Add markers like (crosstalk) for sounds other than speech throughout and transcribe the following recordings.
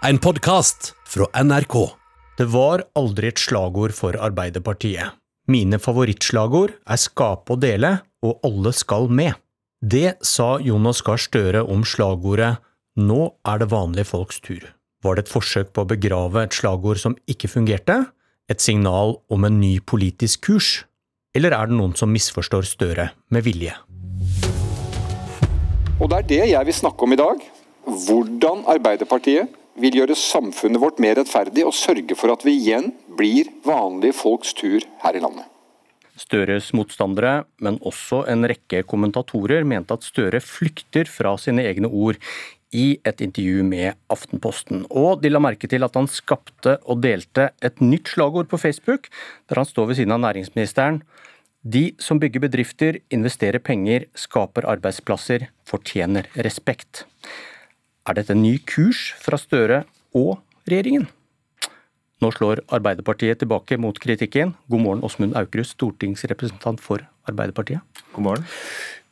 En podkast fra NRK. Det var aldri et slagord for Arbeiderpartiet. Mine favorittslagord er skape og dele, og alle skal med. Det sa Jonas Gahr Støre om slagordet Nå er det vanlige folks tur. Var det et forsøk på å begrave et slagord som ikke fungerte? Et signal om en ny politisk kurs? Eller er det noen som misforstår Støre med vilje? Og det er det jeg vil snakke om i dag. Hvordan Arbeiderpartiet vil gjøre samfunnet vårt mer rettferdig og sørge for at vi igjen blir vanlige folks tur her i landet. Støres motstandere, men også en rekke kommentatorer, mente at Støre flykter fra sine egne ord i et intervju med Aftenposten. Og de la merke til at han skapte og delte et nytt slagord på Facebook, der han står ved siden av næringsministeren. De som bygger bedrifter, investerer penger, skaper arbeidsplasser, fortjener respekt. Er dette en ny kurs fra Støre og regjeringen? Nå slår Arbeiderpartiet tilbake mot kritikken. God morgen, Åsmund Aukrust, stortingsrepresentant for Arbeiderpartiet. God morgen.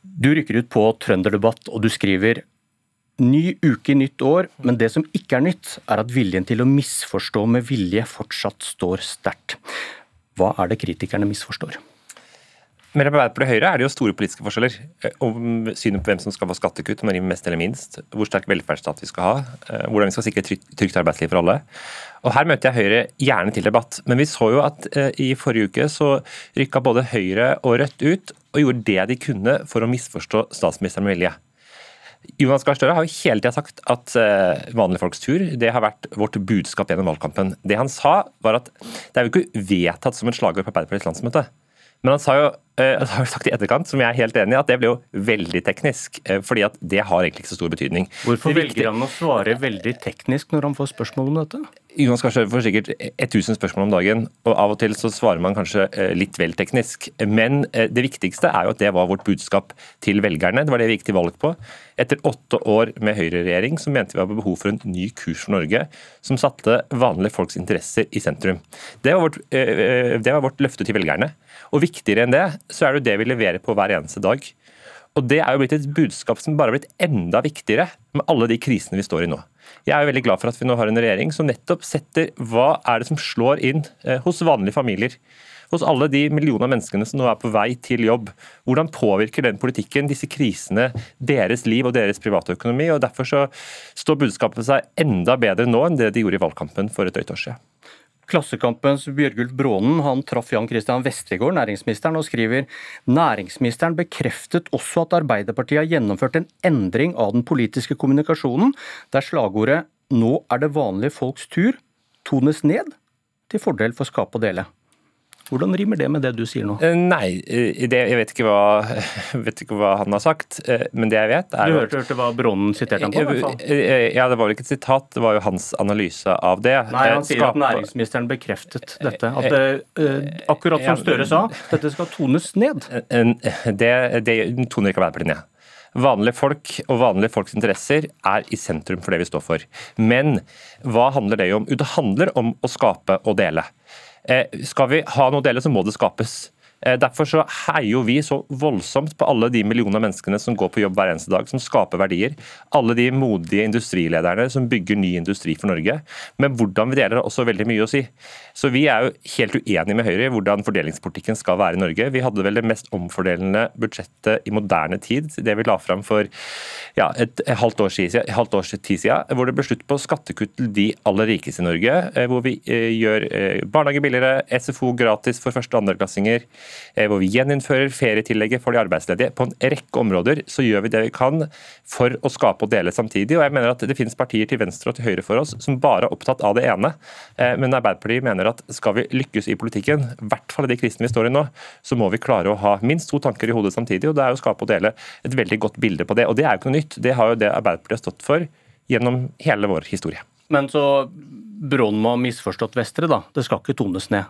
Du rykker ut på Trønderdebatt og du skriver Ny uke, nytt år, men det som ikke er nytt, er at viljen til å misforstå med vilje fortsatt står sterkt. Hva er det kritikerne misforstår? Mellom Arbeiderpartiet og Høyre er det jo store politiske forskjeller eh, om synet på hvem som skal få skattekutt, om mest eller minst, hvor sterk velferdsstat vi skal ha, eh, hvordan vi skal sikre trygt, arbeidsliv for alle. Og Her møter jeg Høyre gjerne til debatt, men vi så jo at eh, i forrige uke så rykka både Høyre og Rødt ut og gjorde det de kunne for å misforstå statsministeren med vilje. Jonas Gahr Støre har jo hele tida sagt at vanlige folks tur det har vært vårt budskap gjennom valgkampen. Det han sa, var at det er jo ikke vedtatt som et slagord på Arbeiderpartiets landsmøte. Men han sa jo uh, har sagt i etterkant, som jeg er helt enig i, at det ble jo veldig teknisk. Uh, fordi at det har egentlig ikke så stor betydning. Hvorfor velger han å svare veldig teknisk når han får spørsmål om dette? Jonas Gahr Støre får sikkert 1000 spørsmål om dagen, og av og til så svarer man kanskje eh, litt vel teknisk. Men eh, det viktigste er jo at det var vårt budskap til velgerne. Det var det vi gikk til valg på. Etter åtte år med høyreregjering så mente vi hadde behov for en ny kurs for Norge, som satte vanlige folks interesser i sentrum. Det var vårt, eh, det var vårt løfte til velgerne. Og viktigere enn det, så er det jo det vi leverer på hver eneste dag. Og Det er jo blitt et budskap som bare har blitt enda viktigere med alle de krisene vi står i nå. Jeg er jo veldig glad for at vi nå har en regjering som nettopp setter hva er det som slår inn eh, hos vanlige familier. Hos alle de millioner av menneskene som nå er på vei til jobb. Hvordan påvirker den politikken, disse krisene, deres liv og deres privatøkonomi? og Derfor så står budskapet seg enda bedre nå enn det de gjorde i valgkampen for et drøyt år siden. Klassekampens Bjørgulf Brånen han traff Jan Christian Vestegård, næringsministeren, og skriver næringsministeren bekreftet også at Arbeiderpartiet har gjennomført en endring av den politiske kommunikasjonen, der slagordet 'Nå er det vanlige folks tur' tones ned til fordel for skape og dele. Hvordan rimer det med det du sier nå? Eh, nei, eh, det, jeg vet ikke, hva, (laughs) vet ikke, hva, han har sagt. Eh, men det jeg vet er Du hørte, hørte hva Brånen siterte ham på? i hvert fall. Ja, Det var vel ikke et sitat, det var jo hans analyse av det. Nei, Han sier at næringsministeren bekreftet dette. At det, akkurat som Støre sa, dette skal tones ned. Det, det toner ikke Arbeiderpartiet ned. Vanlige folk og vanlige folks interesser er i sentrum for det vi står for. Men hva handler det om? Jo, det handler om å skape og dele. Eh, skal vi ha noe å dele, så må det skapes. Eh, derfor så heier vi så voldsomt på alle de millioner menneskene som går på jobb hver eneste dag, som skaper verdier. Alle de modige industrilederne som bygger ny industri for Norge. Men hvordan vi deler har også veldig mye å si. Så vi er jo helt uenige med Høyre i hvordan fordelingspolitikken skal være i Norge. Vi hadde vel det mest omfordelende budsjettet i moderne tid, det vi la fram for ja, et halvt års, tid, års siden, hvor det ble slutt på skattekutt til de aller rikeste i Norge. Eh, hvor vi eh, gjør barnehage billigere, SFO gratis for første- og andreklassinger. Eh, hvor vi gjeninnfører ferietillegget for de arbeidsledige. På en rekke områder så gjør vi det vi kan for å skape og dele samtidig. og jeg mener at Det finnes partier til venstre og til høyre for oss som bare er opptatt av det ene. Eh, men Arbeiderpartiet mener at skal vi lykkes i politikken, i hvert fall i de krisene vi står i nå, så må vi klare å ha minst to tanker i hodet samtidig. og Det er å skape og dele et veldig godt bilde på det. Og det er jo ikke noe nytt. Det har jo det Arbeiderpartiet har stått for gjennom hele vår historie. Men så Brånen må ha misforstått Vestre, da. Det skal ikke tones ned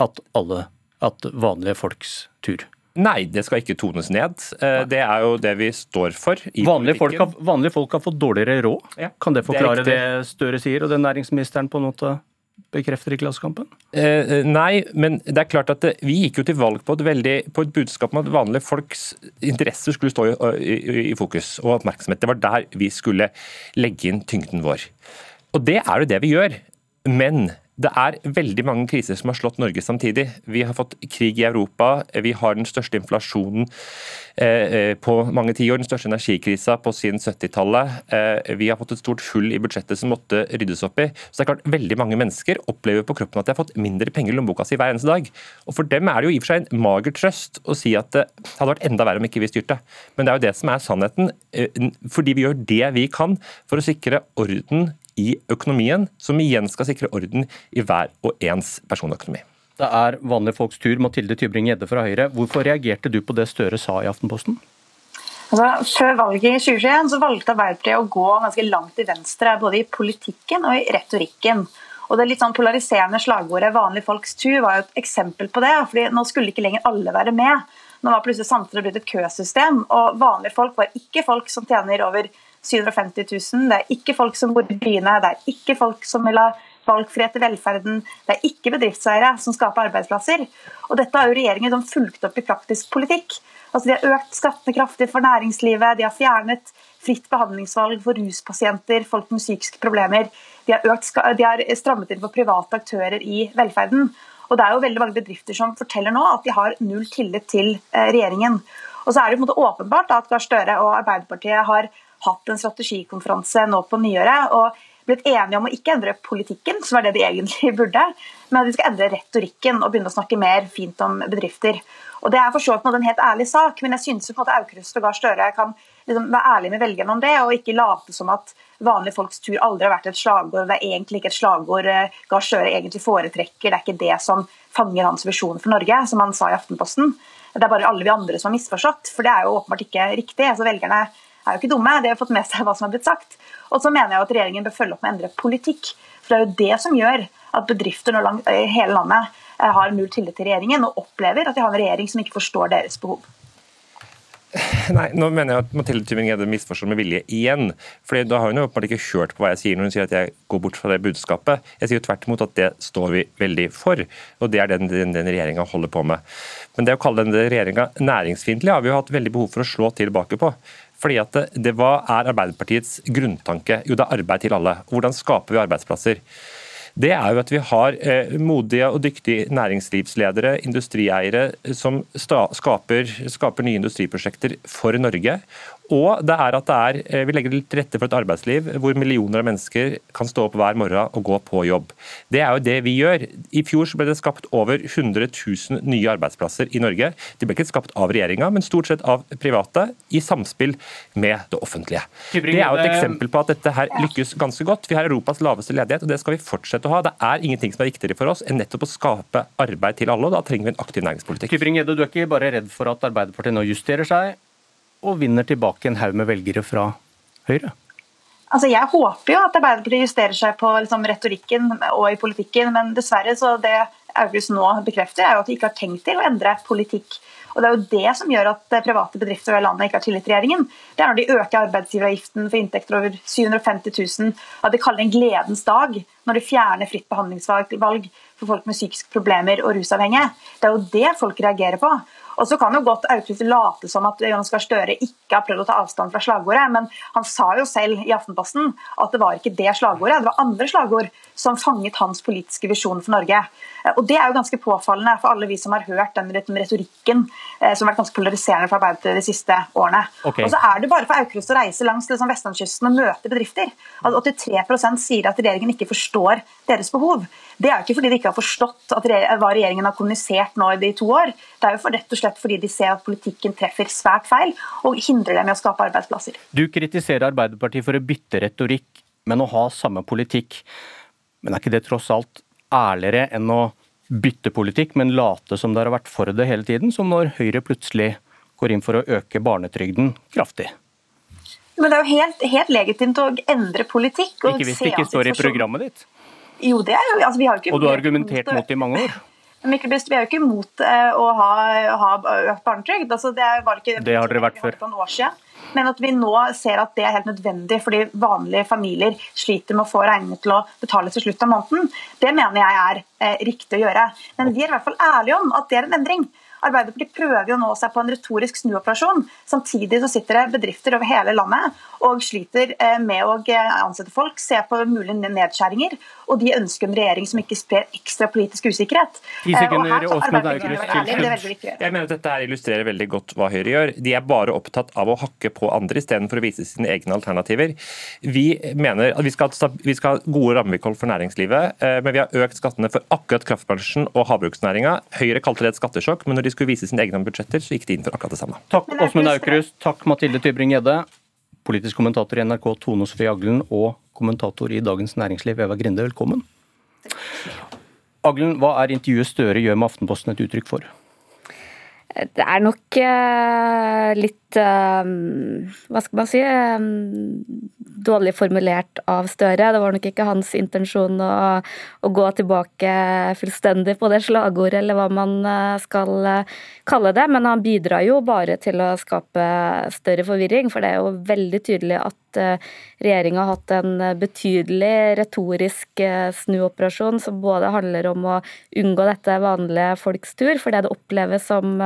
at alle at vanlige folks tur? Nei, det skal ikke tones ned. Eh, det er jo det vi står for i vanlige folk, har, vanlige folk har fått dårligere råd? Ja, kan det forklare det, det, Støre sier, og det næringsministeren på en måte bekrefter i Klassekampen? Eh, eh, nei, men det er klart at det, vi gikk jo til valg på et, veldig, på et budskap om at vanlige folks interesser skulle stå i, i, i fokus og oppmerksomhet. Det var der vi skulle legge inn tyngden vår. Og det er jo det vi gjør. Men det er veldig mange kriser som har slått Norge samtidig. Vi har fått krig i Europa, vi har den største inflasjonen eh, eh, på mange tiår, den største energikrisa på siden 70-tallet. Eh, vi har fått et stort hull i budsjettet som måtte ryddes opp i. Så det er klart, Veldig mange mennesker opplever på kroppen at de har fått mindre penger i lommeboka si hver eneste dag. Og For dem er det jo i og for seg en mager trøst å si at det hadde vært enda verre om ikke vi styrte. Men det er jo det som er sannheten. Fordi vi gjør det vi kan for å sikre orden i økonomien, som igjen skal sikre orden i hver og ens personøkonomi. Det er vanlige folks tur. Mathilde Tybring-Gjedde fra Høyre. Hvorfor reagerte du på det Støre sa i Aftenposten? Altså, før valget i 2021 så valgte Arbeiderpartiet å gå ganske langt til venstre, både i politikken og i retorikken. Og Det litt sånn polariserende slagordet 'vanlige folks tur' var jo et eksempel på det. fordi Nå skulle ikke lenger alle være med. Nå var plutselig samfunnet blitt et køsystem, og vanlige folk var ikke folk som tjener over 750 000. Det er ikke folk som bor i byene, det er ikke folk som vil ha valgfrihet i velferden, det er ikke bedriftseiere som skaper arbeidsplasser. Og Dette har jo regjeringen fulgt opp i praktisk politikk. Altså, de har økt skattene kraftig for næringslivet, de har fjernet fritt behandlingsvalg for ruspasienter, folk med psykiske problemer. De har, økt, de har strammet inn for private aktører i velferden. Og det er jo veldig mange bedrifter som forteller nå at de har null tillit til eh, regjeringen. Og så er det på en måte åpenbart at Gahr Støre og Arbeiderpartiet har hatt en strategikonferanse nå på nyåret og blitt enige om å ikke endre politikken, som er det de egentlig (laughs) burde, men at de skal endre retorikken og begynne å snakke mer fint om bedrifter. Og Det er for så vidt en helt ærlig sak, men jeg synes på en måte Aukrust og Gahr Støre kan liksom være ærlige med velgerne om det, og ikke late som at vanlige folks tur aldri har vært et slagord. Det er egentlig ikke et slagord eh, Gahr Støre egentlig foretrekker. Det er ikke det som fanger hans visjon for Norge, som han sa i Aftenposten. Det er bare alle vi andre som har misforstått, for det er jo åpenbart ikke riktig. Altså Velgerne er jo ikke dumme, de har fått med seg hva som har blitt sagt. Og så mener jeg at regjeringen bør følge opp med å endre politikk. For det er jo det som gjør at bedrifter langt, i hele landet eh, har null tillit til regjeringen og opplever at de har en regjering som ikke forstår deres behov. Nei, nå mener jeg at Mathilde Tybring-Gjedde misforstår med vilje igjen. Fordi Da har hun jo åpenbart ikke hørt på hva jeg sier når hun sier at jeg går bort fra det budskapet. Jeg sier jo tvert imot at det står vi veldig for, og det er den, den, den regjeringa holder på med. Men det å kalle denne regjeringa næringsfiendtlig har vi jo hatt veldig behov for å slå tilbake på. Fordi at det, det, Hva er Arbeiderpartiets grunntanke? Jo, det er arbeid til alle. Hvordan skaper vi arbeidsplasser? Det er jo at vi har eh, modige og dyktige næringslivsledere, industrieiere, som skaper, skaper nye industriprosjekter for Norge. Og det er at det er, eh, vi legger til rette for et arbeidsliv hvor millioner av mennesker kan stå opp hver morgen og gå på jobb. Det er jo det vi gjør. I fjor ble det skapt over 100 000 nye arbeidsplasser i Norge. De ble ikke skapt av regjeringa, men stort sett av private, i samspill med det offentlige. Det er jo et eksempel på at dette her lykkes ganske godt. Vi har Europas laveste ledighet, og det skal vi fortsette å ha. Det er ingenting som er viktigere for oss enn nettopp å skape arbeid til alle, og da trenger vi en aktiv næringspolitikk. Tybring-Gjedde, du er ikke bare redd for at Arbeiderpartiet nå justerer seg, og vinner tilbake en haug med velgere fra Høyre? Altså, jeg håper jo at Arbeiderpartiet justerer seg på liksom, retorikken og i politikken, men dessverre så det Aukrust nå bekrefter, er jo at de ikke har tenkt til å endre politikk. Og Det er jo det som gjør at private bedrifter over landet ikke har tillit til regjeringen. Det er når de øker arbeidsgiveravgiften for inntekter over 750 000, at de kaller det en gledens dag når de fjerner fritt behandlingsvalg for folk med psykiske problemer og rusavhengige. Det er jo det folk reagerer på. Og så kan jo godt Aukrust late som at Jonas Gahr Støre ikke har prøvd å ta avstand fra slagordet, men han sa jo selv i Aftenposten at det var ikke det slagordet, det var andre slagord som fanget hans politiske visjon for Norge. Eh, og Det er jo ganske påfallende for alle vi som har hørt den retorikken eh, som har vært ganske polariserende for Arbeiderpartiet de siste årene. Okay. Og så er det bare for Aukrust å reise langs liksom, vestlandskysten og møte bedrifter. At 83% sier at regjeringen ikke forstår deres behov. Det er jo ikke fordi de ikke har forstått hva regjeringen har kommunisert nå i de to år. Det er jo for rett og slett fordi de ser at politikken treffer svært feil og hindrer dem i å skape arbeidsplasser. Du kritiserer Arbeiderpartiet for å bytte retorikk, men å ha samme politikk. Men er ikke det tross alt ærligere enn å bytte politikk, men late som dere har vært for det hele tiden, som når Høyre plutselig går inn for å øke barnetrygden kraftig? Men Det er jo helt, helt legitimt å endre politikk. ikke hvis det ikke står i programmet ditt? Jo, det er jo altså, vi har ikke Og du har argumentert mot det i mange år? (laughs) Mikkel Best, Vi er jo ikke imot eh, å ha, ha økt barnetrygd. Altså, det, ikke, det har dere vært før. Men at vi nå ser at det er helt nødvendig fordi vanlige familier sliter med å få regningene til å betale til slutt av måneden, det mener jeg er eh, riktig å gjøre. Men vi er i hvert fall ærlige om at det er en endring. Arbeiderpartiet prøver jo nå seg på en retorisk snuoperasjon. Samtidig så sitter det bedrifter over hele landet og sliter eh, med å eh, ansette folk, se på mulige nedskjæringer. Og de ønsker en regjering som ikke sprer ekstra politisk usikkerhet. Sekunder, og her Jeg mener at dette her illustrerer veldig godt hva Høyre gjør. De er bare opptatt av å hakke på andre istedenfor å vise sine egne alternativer. Vi mener at vi skal, vi skal ha gode rammevilkår for næringslivet, men vi har økt skattene for akkurat kraftbransjen og havbruksnæringa. Høyre kalte det et skattesjokk, men når de skulle vise sine egne budsjetter, så gikk de inn for akkurat det samme. Takk Åsmund Aukrust, takk Mathilde Tybring-Gjedde, politisk kommentator i NRK Tone Sofie Aglen og kommentator i Dagens Næringsliv Eva Grinde, velkommen. Aglen, hva er intervjuet Støre gjør med Aftenposten et uttrykk for? Det er nok uh, litt uh, Hva skal man si? Um, dårlig formulert av Støre. Det var nok ikke hans intensjon å, å, gå tilbake fullstendig på det slagordet, eller hva man skal kalle det. Men han bidrar jo bare til å skape større forvirring, for det er jo veldig tydelig at regjeringa har hatt en betydelig retorisk snuoperasjon som både handler om å unngå dette vanlige folks tur, for det oppleves som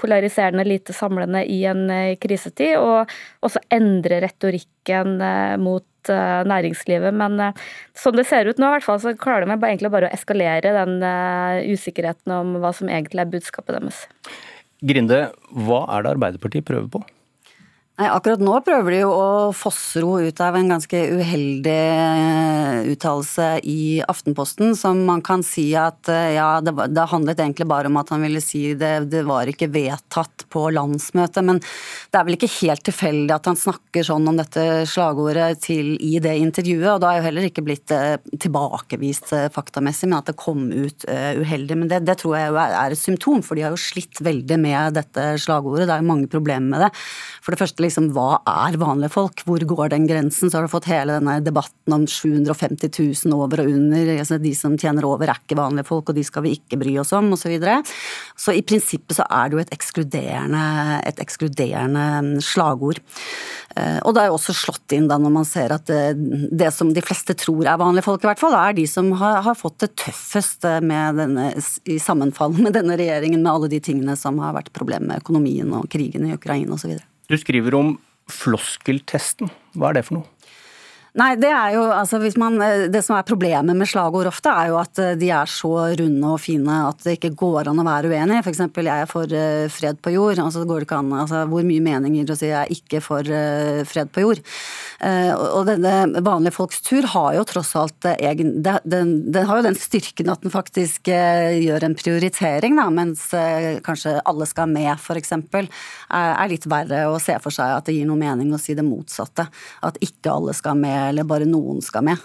polariserende lite samlende i en krisetid, og også endre retorikken eh, mot eh, næringslivet. Men eh, som det ser ut nå, i hvert fall, så klarer de egentlig bare å eskalere den usikkerheten om hva som egentlig er budskapet deres. Grinde, hva er det Arbeiderpartiet prøver på? Nei, Akkurat nå prøver de jo å fossro ut av en ganske uheldig eh, uttalelse i Aftenposten, som man kan si at eh, ja, det, det, handlet egentlig bare om at han ville si det, det var ikke vedtatt på landsmøtet. Men det er vel ikke helt tilfeldig at han snakker sånn om dette slagordet til, i det intervjuet. Og det har jo heller ikke blitt eh, tilbakevist faktamessig, men at det kom ut uheldig. Men det, det tror jeg er, er et symptom, for de har jo slitt veldig med dette slagordet. Det er jo mange problemer med det. For det første liksom hva er vanlige folk? Hvor går den grensen? Så har du fått hele denne debatten om 750 000 over og under. Altså de som tjener over er ikke vanlige folk, og de skal vi ikke bry oss om, osv. Så, videre. så i prinsippet så er det jo et ekskluderende, et ekskluderende slagord. Eh, og det er jo også slått inn da når man ser at det, eh, det, som de fleste tror er vanlige folk, i hvert fall, er de som har, har fått det tøffest eh, denne, i sammenfall med denne regjeringen, med alle de tingene som har vært problemet med økonomien og krigen i Ukraina osv. Du skriver om floskeltesten. Hva er det for noe? Nei, det er jo altså hvis man eh, Det som er problemet med slagord ofte, er jo at eh, de er så runde og fine at det ikke går an å være uenig. F.eks. jeg er for uh, fred på jord. altså går det ikke an, altså Hvor mye mening gir det å si jeg er ikke for fred på jord? Og denne vanlige folks tur har jo tross alt egen den, den, har jo den styrken at den faktisk gjør en prioritering, da, mens kanskje alle skal med, f.eks. Er litt verre å se for seg at det gir noe mening å si det motsatte. At ikke alle skal med eller bare noen skal med.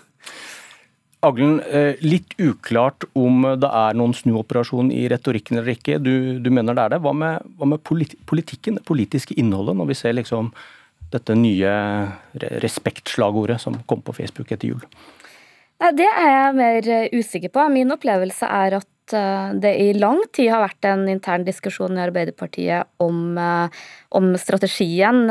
Aglen, eh, litt uklart om det er noen snuoperasjon i retorikken eller ikke. Du, du mener det er det. Hva med, hva med politikken, det politiske innholdet, når vi ser liksom dette nye respektslagordet som kom på Facebook etter jul? Det er jeg mer eh, usikker på. Min opplevelse er at eh, det i lang tid har vært en intern diskusjon i Arbeiderpartiet om, om strategien,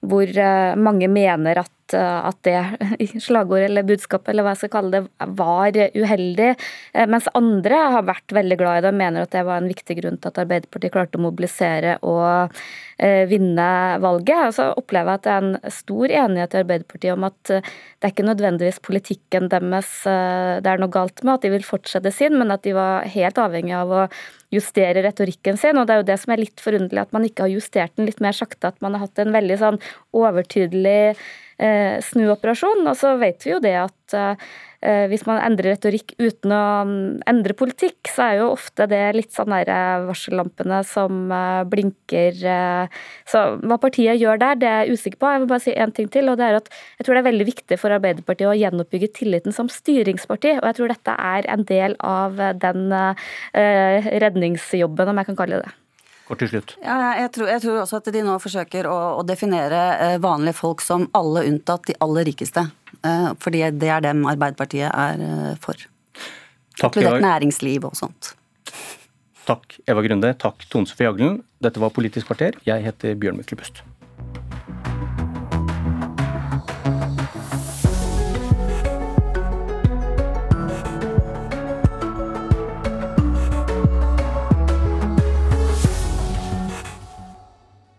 hvor mange mener at Eh, at det (laughs) slagordet eller budskapet eller hva jeg skal kalle det, var uheldig. Eh, mens andre har vært veldig glad i det og mener at det var en viktig grunn til at Arbeiderpartiet klarte å mobilisere og eh, vinne valget. Og så opplever jeg at det er en stor enighet i Arbeiderpartiet om at det er ikke nødvendigvis politikken deres det er noe galt med, at de vil fortsette sin, men at de var helt avhengig av å justere retorikken sin. Og det er jo det som er litt forunderlig, at man ikke har justert den litt mer sakte. At man har hatt en veldig sånn overtydelig snuoperasjon. Og så vet vi jo det at eh, hvis man endrer retorikk uten å mm, endre politikk, så er jo ofte det litt sånn der eh, varsellampene som eh, blinker. Eh, så hva partiet gjør der, det er jeg usikker på. Jeg vil bare si én ting til, og det er at jeg tror det er veldig viktig for Arbeiderpartiet å gjenoppbygge tilliten som styringsparti, og jeg tror dette er en del av den eh, redningsjobben, om jeg kan kalle det det kort til slutt. Ja, jeg, tror, jeg, tror, også at de nå forsøker å, å, definere eh, vanlige folk som alle unntatt de aller rikeste. Eh, fordi det er dem Arbeiderpartiet er eh, for. Takk, Inkludert næringsliv og sånt. Takk Eva Grunde, takk Tone Sofie Jaglen. Dette var Politisk kvarter. Jeg heter Bjørn Myklebust.